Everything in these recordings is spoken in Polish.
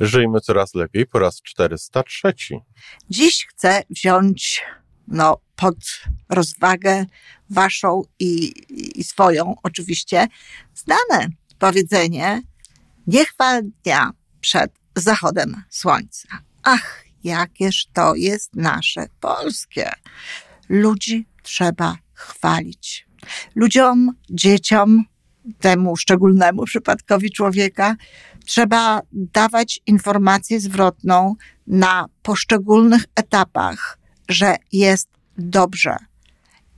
Żyjmy coraz lepiej po raz 403. Dziś chcę wziąć no, pod rozwagę waszą i, i swoją oczywiście znane powiedzenie nie chwal dnia przed zachodem słońca. Ach, jakież to jest nasze polskie. Ludzi trzeba chwalić. Ludziom, dzieciom, temu szczególnemu przypadkowi człowieka, trzeba dawać informację zwrotną na poszczególnych etapach, że jest dobrze,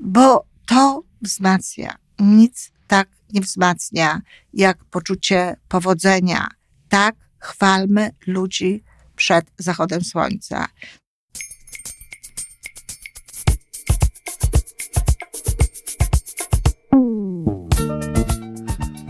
bo to wzmacnia. Nic tak nie wzmacnia jak poczucie powodzenia. Tak chwalmy ludzi przed zachodem słońca.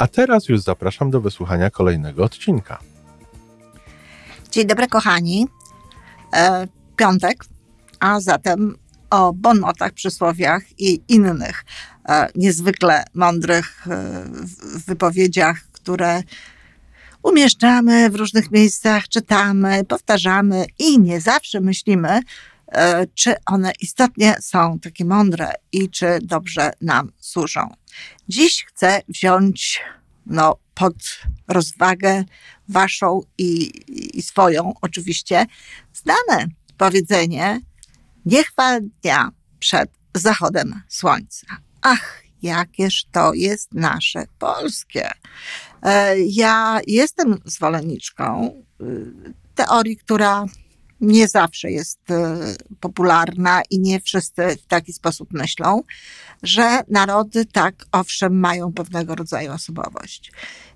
A teraz już zapraszam do wysłuchania kolejnego odcinka. Dzień dobry, kochani. E, piątek, a zatem o bonmotach, przysłowiach i innych e, niezwykle mądrych e, wypowiedziach, które umieszczamy w różnych miejscach, czytamy, powtarzamy i nie zawsze myślimy, czy one istotnie są takie mądre i czy dobrze nam służą. Dziś chcę wziąć no, pod rozwagę waszą i, i swoją oczywiście znane powiedzenie nie chwal dnia przed zachodem słońca. Ach, jakież to jest nasze polskie. E, ja jestem zwolenniczką y, teorii, która nie zawsze jest y, popularna i nie wszyscy w taki sposób myślą, że narody tak, owszem, mają pewnego rodzaju osobowość.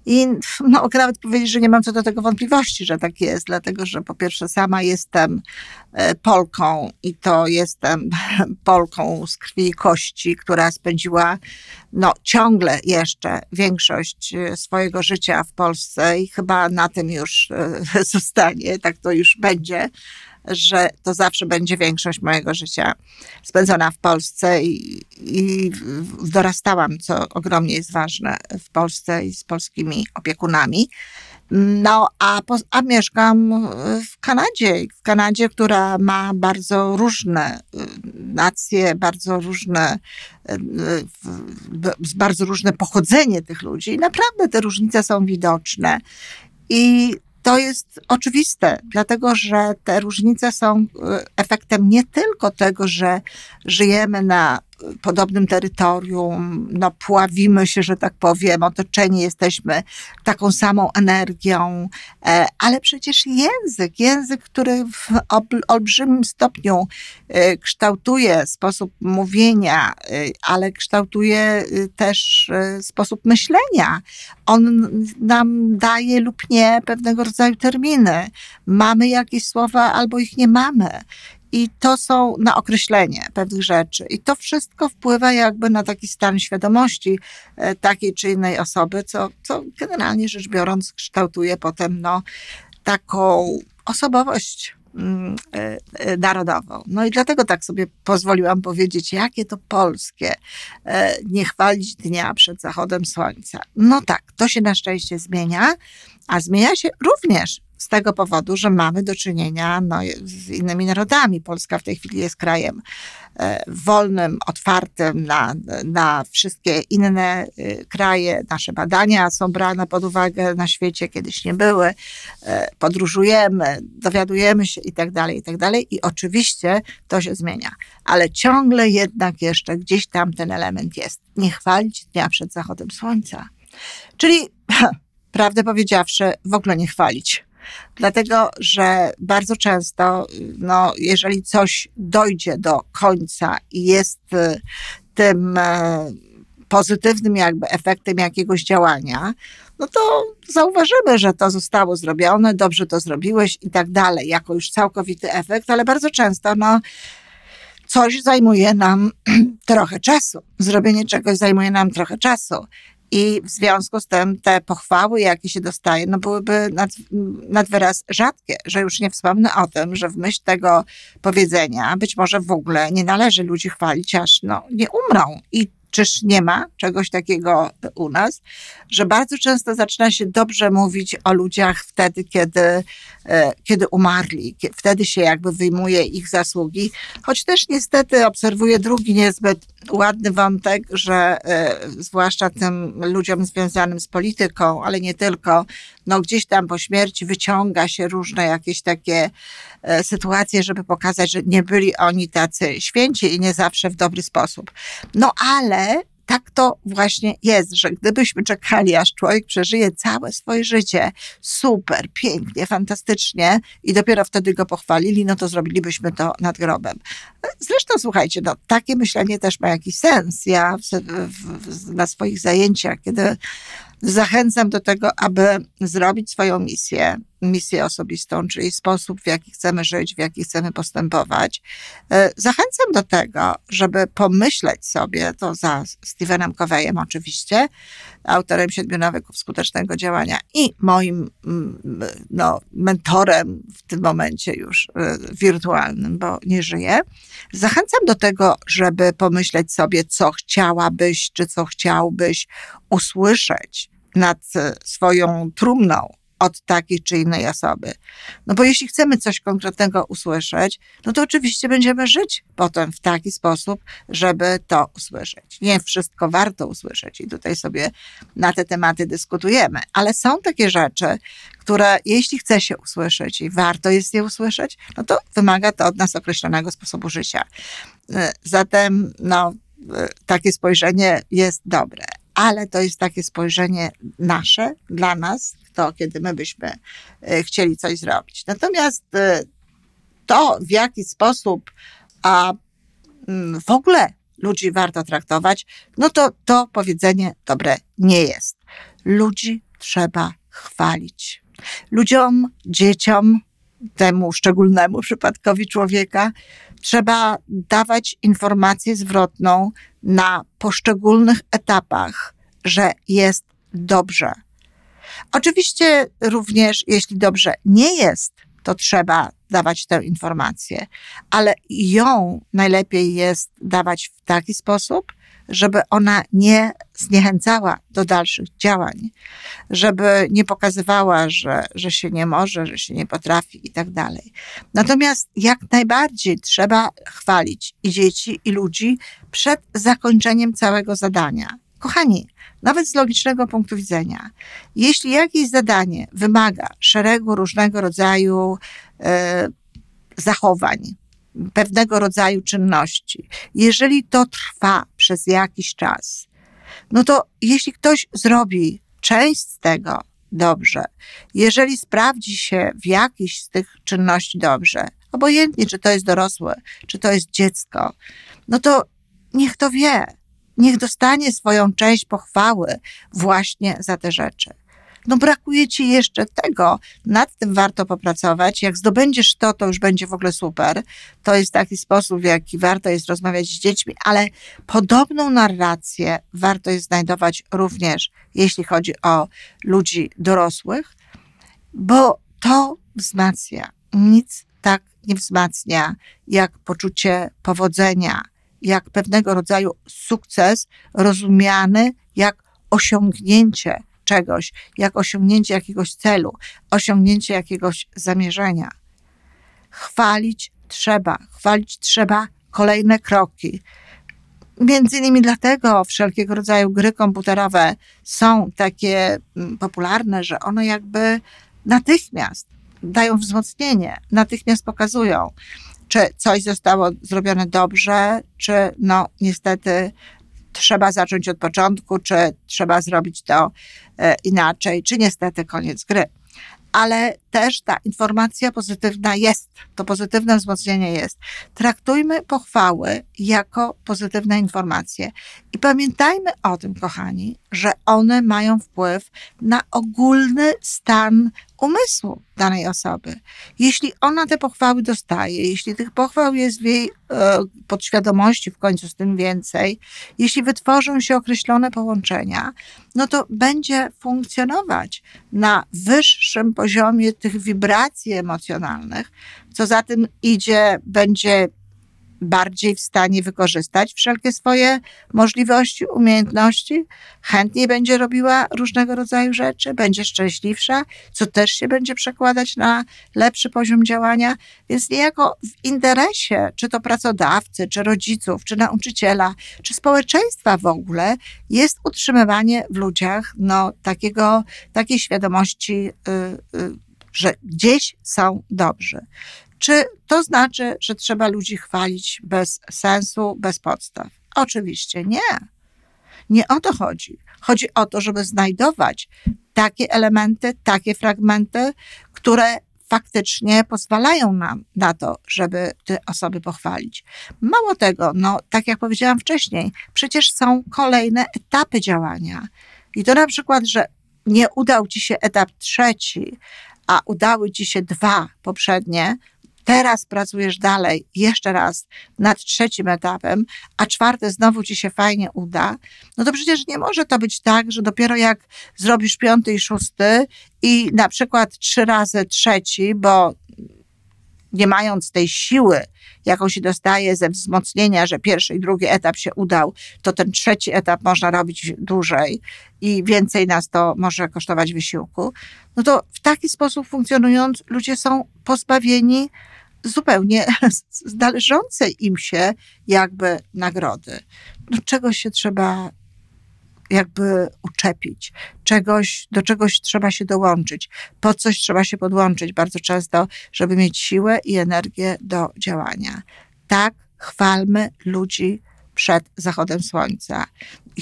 I no, mogę nawet powiedzieć, że nie mam co do tego wątpliwości, że tak jest, dlatego że po pierwsze sama jestem e, Polką i to jestem Polką z krwi i kości, która spędziła no, ciągle jeszcze większość e, swojego życia w Polsce i chyba na tym już e, zostanie, tak to już będzie że to zawsze będzie większość mojego życia spędzona w Polsce i, i dorastałam, co ogromnie jest ważne w Polsce i z polskimi opiekunami. No, a, po, a mieszkam w Kanadzie, w Kanadzie, która ma bardzo różne y, nacje, bardzo różne, y, y, bardzo różne pochodzenie tych ludzi. I naprawdę te różnice są widoczne. I to jest oczywiste, dlatego że te różnice są e, efektem nie tylko tego, że żyjemy na podobnym terytorium, no pławimy się, że tak powiem, otoczeni jesteśmy taką samą energią, e, ale przecież język, język, który w olbrzymim stopniu e, kształtuje sposób mówienia, e, ale kształtuje też sposób myślenia. On nam daje lub nie pewnego rodzaju terminy. Mamy jakieś słowa albo ich nie mamy i to są na określenie pewnych rzeczy. I to wszystko wpływa jakby na taki stan świadomości e, takiej czy innej osoby, co, co generalnie rzecz biorąc kształtuje potem no, taką osobowość mm, e, e, narodową. No i dlatego tak sobie pozwoliłam powiedzieć, jakie to polskie nie chwalić dnia przed zachodem słońca. No tak, to się na szczęście zmienia, a zmienia się również z tego powodu, że mamy do czynienia no, z innymi narodami. Polska w tej chwili jest krajem e, wolnym, otwartym na, na wszystkie inne e, kraje. Nasze badania są brane pod uwagę na świecie, kiedyś nie były. E, podróżujemy, dowiadujemy się i tak dalej, i tak. I oczywiście to się zmienia. Ale ciągle jednak jeszcze gdzieś tam ten element jest. Nie chwalić dnia przed zachodem słońca. Czyli, prawdę powiedziawszy, w ogóle nie chwalić Dlatego, że bardzo często, no, jeżeli coś dojdzie do końca i jest y, tym e, pozytywnym jakby efektem jakiegoś działania, no to zauważymy, że to zostało zrobione, dobrze to zrobiłeś i tak dalej, jako już całkowity efekt, ale bardzo często, no, coś zajmuje nam trochę czasu. Zrobienie czegoś zajmuje nam trochę czasu. I w związku z tym te pochwały, jakie się dostaje, no byłyby nad, nad wyraz rzadkie, że już nie wspomnę o tym, że w myśl tego powiedzenia być może w ogóle nie należy ludzi chwalić, aż no, nie umrą. I Czyż nie ma czegoś takiego u nas, że bardzo często zaczyna się dobrze mówić o ludziach wtedy, kiedy, e, kiedy umarli, wtedy się jakby wyjmuje ich zasługi, choć też niestety obserwuję drugi niezbyt ładny wątek, że e, zwłaszcza tym ludziom związanym z polityką, ale nie tylko, no gdzieś tam po śmierci wyciąga się różne jakieś takie e, sytuacje, żeby pokazać, że nie byli oni tacy święci i nie zawsze w dobry sposób. No ale tak to właśnie jest, że gdybyśmy czekali, aż człowiek przeżyje całe swoje życie super, pięknie, fantastycznie i dopiero wtedy go pochwalili, no to zrobilibyśmy to nad grobem. Zresztą słuchajcie, no, takie myślenie też ma jakiś sens. Ja w, w, na swoich zajęciach, kiedy zachęcam do tego, aby zrobić swoją misję, misję osobistą, czyli sposób, w jaki chcemy żyć, w jaki chcemy postępować. E, zachęcam do tego, żeby pomyśleć sobie, to za Stevenem Coveyem oczywiście, autorem siedmiu nawyków skutecznego działania i moim mm, no, mentorem w tym momencie już e, wirtualnym, bo nie żyję. Zachęcam do tego, żeby pomyśleć sobie, co chciałabyś, czy co chciałbyś usłyszeć nad swoją trumną od takiej czy innej osoby. No bo jeśli chcemy coś konkretnego usłyszeć, no to oczywiście będziemy żyć potem w taki sposób, żeby to usłyszeć. Nie wszystko warto usłyszeć i tutaj sobie na te tematy dyskutujemy, ale są takie rzeczy, które jeśli chce się usłyszeć i warto jest je usłyszeć, no to wymaga to od nas określonego sposobu życia. Zatem, no, e, takie spojrzenie jest dobre ale to jest takie spojrzenie nasze, dla nas, to kiedy my byśmy e, chcieli coś zrobić. Natomiast e, to, w jaki sposób a mm, w ogóle ludzi warto traktować, no to to powiedzenie dobre nie jest. Ludzi trzeba chwalić. Ludziom, dzieciom, temu szczególnemu przypadkowi człowieka, trzeba dawać informację zwrotną na poszczególnych etapach, że jest dobrze. Oczywiście również, jeśli dobrze nie jest, to trzeba dawać tę informację, ale ją najlepiej jest dawać w taki sposób, żeby ona nie zniechęcała do dalszych działań, żeby nie pokazywała, że, że się nie może, że się nie potrafi i tak dalej. Natomiast jak najbardziej trzeba chwalić i dzieci, i ludzi przed zakończeniem całego zadania. Kochani, nawet z logicznego punktu widzenia, jeśli jakieś zadanie wymaga szeregu różnego rodzaju e, zachowań, pewnego rodzaju czynności, jeżeli to trwa przez jakiś czas, no to jeśli ktoś zrobi część z tego dobrze, jeżeli sprawdzi się w jakiejś z tych czynności dobrze, obojętnie czy to jest dorosłe, czy to jest dziecko, no to niech to wie, niech dostanie swoją część pochwały właśnie za te rzeczy no brakuje ci jeszcze tego. Nad tym warto popracować. Jak zdobędziesz to, to już będzie w ogóle super. To jest taki sposób, w jaki warto jest rozmawiać z dziećmi, ale podobną narrację warto jest znajdować również, jeśli chodzi o ludzi dorosłych, bo to wzmacnia. Nic tak nie wzmacnia jak poczucie powodzenia, jak pewnego rodzaju sukces rozumiany jak osiągnięcie czegoś, jak osiągnięcie jakiegoś celu, osiągnięcie jakiegoś zamierzenia. Chwalić trzeba, chwalić trzeba kolejne kroki. Między innymi dlatego wszelkiego rodzaju gry komputerowe są takie mm, popularne, że one jakby natychmiast dają wzmocnienie, natychmiast pokazują, czy coś zostało zrobione dobrze, czy no niestety trzeba zacząć od początku, czy trzeba zrobić to e, inaczej, czy niestety koniec gry. Ale też ta informacja pozytywna jest, to pozytywne wzmocnienie jest. Traktujmy pochwały jako pozytywne informacje. I pamiętajmy o tym, kochani, że one mają wpływ na ogólny stan umysłu danej osoby. Jeśli ona te pochwały dostaje, jeśli tych pochwał jest w jej e, podświadomości w końcu z tym więcej, jeśli wytworzą się określone połączenia, no to będzie funkcjonować na wyższym poziomie tych wibracji emocjonalnych, co za tym idzie, będzie bardziej w stanie wykorzystać wszelkie swoje możliwości, umiejętności, chętniej będzie robiła różnego rodzaju rzeczy, będzie szczęśliwsza, co też się będzie przekładać na lepszy poziom działania. Więc niejako w interesie, czy to pracodawcy, czy rodziców, czy nauczyciela, czy społeczeństwa w ogóle, jest utrzymywanie w ludziach no, takiego, takiej świadomości, yy, yy, że gdzieś są dobrzy. Czy to znaczy, że trzeba ludzi chwalić bez sensu, bez podstaw? Oczywiście nie. Nie o to chodzi. Chodzi o to, żeby znajdować takie elementy, takie fragmenty, które faktycznie pozwalają nam na to, żeby te osoby pochwalić. Mało tego, no, tak jak powiedziałam wcześniej, przecież są kolejne etapy działania. I to na przykład, że nie udał ci się etap trzeci, a udały ci się dwa poprzednie, teraz pracujesz dalej, jeszcze raz nad trzecim etapem, a czwarty znowu ci się fajnie uda, no to przecież nie może to być tak, że dopiero jak zrobisz piąty i szósty i na przykład trzy razy trzeci, bo nie mając tej siły, jaką się dostaje ze wzmocnienia, że pierwszy i drugi etap się udał, to ten trzeci etap można robić dłużej i więcej nas to może kosztować wysiłku, no to w taki sposób funkcjonując, ludzie są pozbawieni zupełnie należącej im się jakby nagrody. Do czegoś się trzeba jakby uczepić, czegoś, do czegoś trzeba się dołączyć, po coś trzeba się podłączyć bardzo często, żeby mieć siłę i energię do działania. Tak, chwalmy ludzi przed zachodem słońca.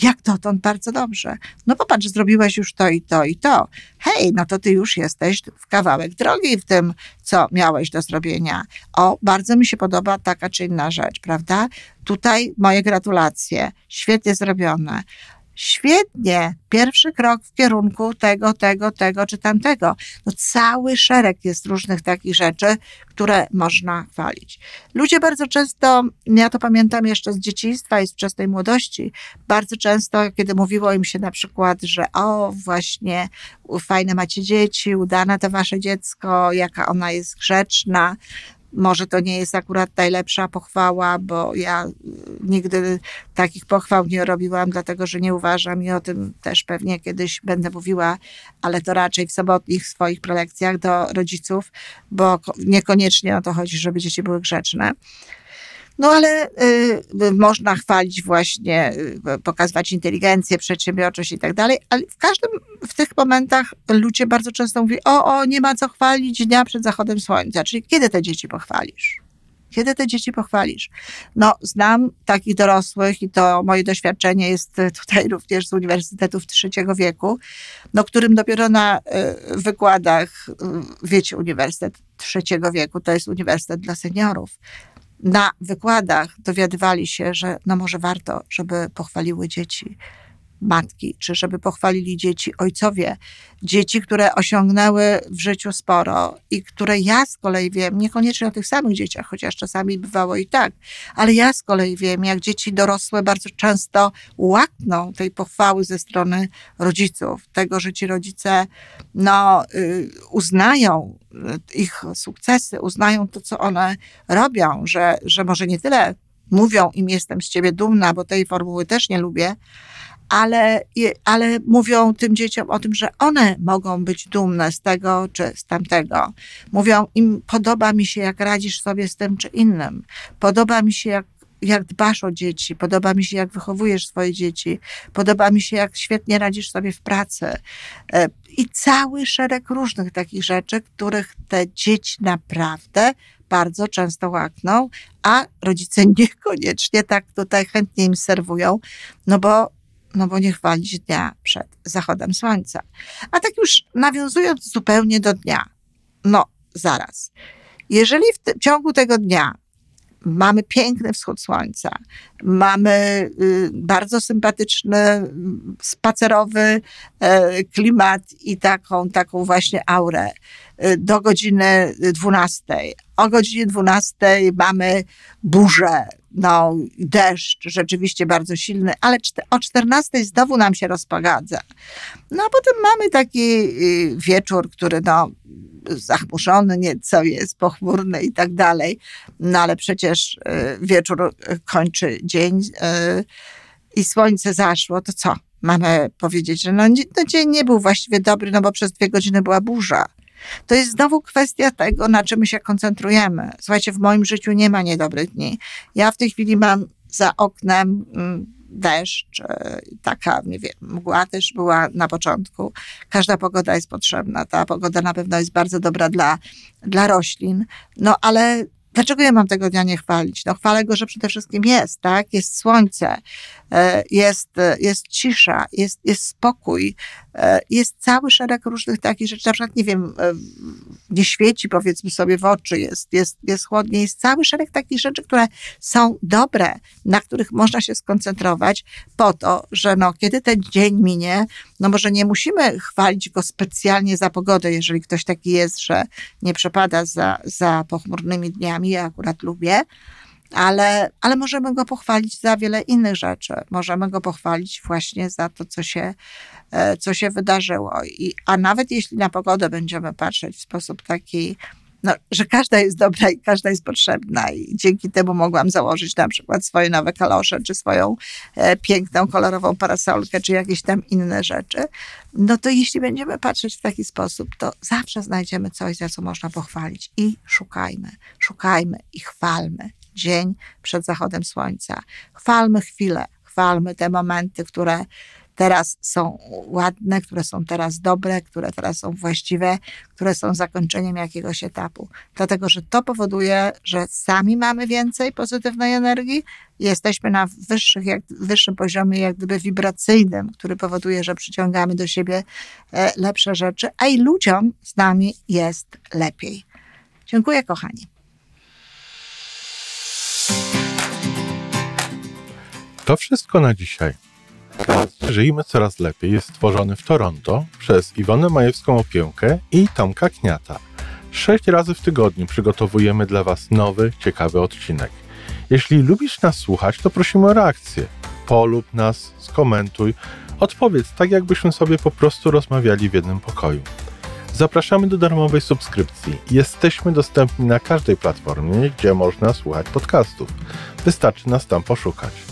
Jak dotąd bardzo dobrze. No popatrz, zrobiłeś już to i to i to. Hej, no to ty już jesteś w kawałek drogi w tym, co miałeś do zrobienia. O, bardzo mi się podoba taka czy inna rzecz, prawda? Tutaj moje gratulacje. Świetnie zrobione świetnie, pierwszy krok w kierunku tego, tego, tego czy tamtego. No cały szereg jest różnych takich rzeczy, które można chwalić. Ludzie bardzo często, ja to pamiętam jeszcze z dzieciństwa i z wczesnej młodości, bardzo często, kiedy mówiło im się na przykład, że o, właśnie fajne macie dzieci, udane to wasze dziecko, jaka ona jest grzeczna, może to nie jest akurat najlepsza pochwała, bo ja y, nigdy takich pochwał nie robiłam, dlatego że nie uważam i o tym też pewnie kiedyś będę mówiła, ale to raczej w sobotnich swoich prelekcjach do rodziców, bo niekoniecznie o to chodzi, żeby dzieci były grzeczne. No ale y, można chwalić właśnie, y, pokazywać inteligencję, przedsiębiorczość i tak dalej, ale w każdym, w tych momentach ludzie bardzo często mówią, o, o, nie ma co chwalić dnia przed zachodem słońca, czyli kiedy te dzieci pochwalisz? Kiedy te dzieci pochwalisz? No, znam takich dorosłych i to moje doświadczenie jest tutaj również z uniwersytetów trzeciego wieku, no, którym dopiero na y, wykładach, y, wiecie, uniwersytet trzeciego wieku to jest uniwersytet dla seniorów na wykładach dowiadywali się, że no może warto, żeby pochwaliły dzieci matki, czy żeby pochwalili dzieci ojcowie, dzieci, które osiągnęły w życiu sporo i które ja z kolei wiem, niekoniecznie o tych samych dzieciach, chociaż czasami bywało i tak, ale ja z kolei wiem, jak dzieci dorosłe bardzo często łakną tej pochwały ze strony rodziców, tego, że ci rodzice no, y, uznają y, ich sukcesy, uznają to, co one robią, że, że może nie tyle mówią im jestem z ciebie dumna, bo tej formuły też nie lubię, ale, ale mówią tym dzieciom o tym, że one mogą być dumne z tego czy z tamtego. Mówią im, podoba mi się, jak radzisz sobie z tym czy innym. Podoba mi się, jak jak dbasz o dzieci, podoba mi się, jak wychowujesz swoje dzieci, podoba mi się, jak świetnie radzisz sobie w pracy. E, I cały szereg różnych takich rzeczy, których te dzieci naprawdę bardzo często łakną, a rodzice niekoniecznie tak tutaj chętnie im serwują, no bo no bo nie chwalić dnia przed zachodem słońca. A tak już nawiązując zupełnie do dnia, no zaraz. Jeżeli w, te, w ciągu tego dnia mamy piękny wschód słońca, mamy y, bardzo sympatyczny, mm, spacerowy e, klimat i taką, taką właśnie aurę y, do godziny 12. O godzinie 12 mamy burzę, no, deszcz rzeczywiście bardzo silny, ale o 14 znowu nam się rozpogadza. No a potem mamy taki y, wieczór, który no, zachmurzony nieco jest, pochmurny i tak dalej. No ale przecież y, wieczór y, kończy dzień i słońce zaszło, to co? Mamy powiedzieć, że no, no dzień nie był właściwie dobry, no bo przez dwie godziny była burza. To jest znowu kwestia tego, na czym my się koncentrujemy. Słuchajcie, w moim życiu nie ma niedobrych dni. Ja w tej chwili mam za oknem mm, deszcz, e, taka, nie wiem, mgła też była na początku. Każda pogoda jest potrzebna. Ta pogoda na pewno jest bardzo dobra dla, dla roślin. No ale Dlaczego ja mam tego dnia nie chwalić? No chwalę go, że przede wszystkim jest, tak? Jest słońce, e, jest, e, jest cisza, jest, jest spokój, e, jest cały szereg różnych takich rzeczy, na przykład, nie wiem, nie świeci powiedzmy sobie w oczy, jest, jest, jest chłodnie, jest cały szereg takich rzeczy, które są dobre, na których można się skoncentrować po to, że no, kiedy ten dzień minie, no może nie musimy chwalić go specjalnie za pogodę, jeżeli ktoś taki jest, że nie przepada za, za pochmurnymi dniami, ja akurat lubię, ale, ale możemy go pochwalić za wiele innych rzeczy. Możemy go pochwalić właśnie za to, co się, e, co się wydarzyło. I, a nawet jeśli na pogodę będziemy patrzeć w sposób taki, no, że każda jest dobra i każda jest potrzebna i dzięki temu mogłam założyć na przykład swoje nowe kalosze, czy swoją e, piękną, kolorową parasolkę, czy jakieś tam inne rzeczy, no to jeśli będziemy patrzeć w taki sposób, to zawsze znajdziemy coś, za co można pochwalić. I szukajmy, szukajmy i chwalmy. Dzień przed zachodem słońca. Chwalmy chwilę, chwalmy te momenty, które teraz są ładne, które są teraz dobre, które teraz są właściwe, które są zakończeniem jakiegoś etapu. Dlatego, że to powoduje, że sami mamy więcej pozytywnej energii, jesteśmy na wyższych, jak, wyższym poziomie, jak gdyby wibracyjnym, który powoduje, że przyciągamy do siebie e, lepsze rzeczy, a i ludziom z nami jest lepiej. Dziękuję, kochani. To wszystko na dzisiaj. Żyjmy coraz lepiej jest stworzony w Toronto przez Iwonę Majewską Opiełkę i Tomka Kniata. Sześć razy w tygodniu przygotowujemy dla Was nowy, ciekawy odcinek. Jeśli lubisz nas słuchać, to prosimy o reakcję. Polub nas, skomentuj, odpowiedz tak, jakbyśmy sobie po prostu rozmawiali w jednym pokoju. Zapraszamy do darmowej subskrypcji. Jesteśmy dostępni na każdej platformie, gdzie można słuchać podcastów. Wystarczy nas tam poszukać.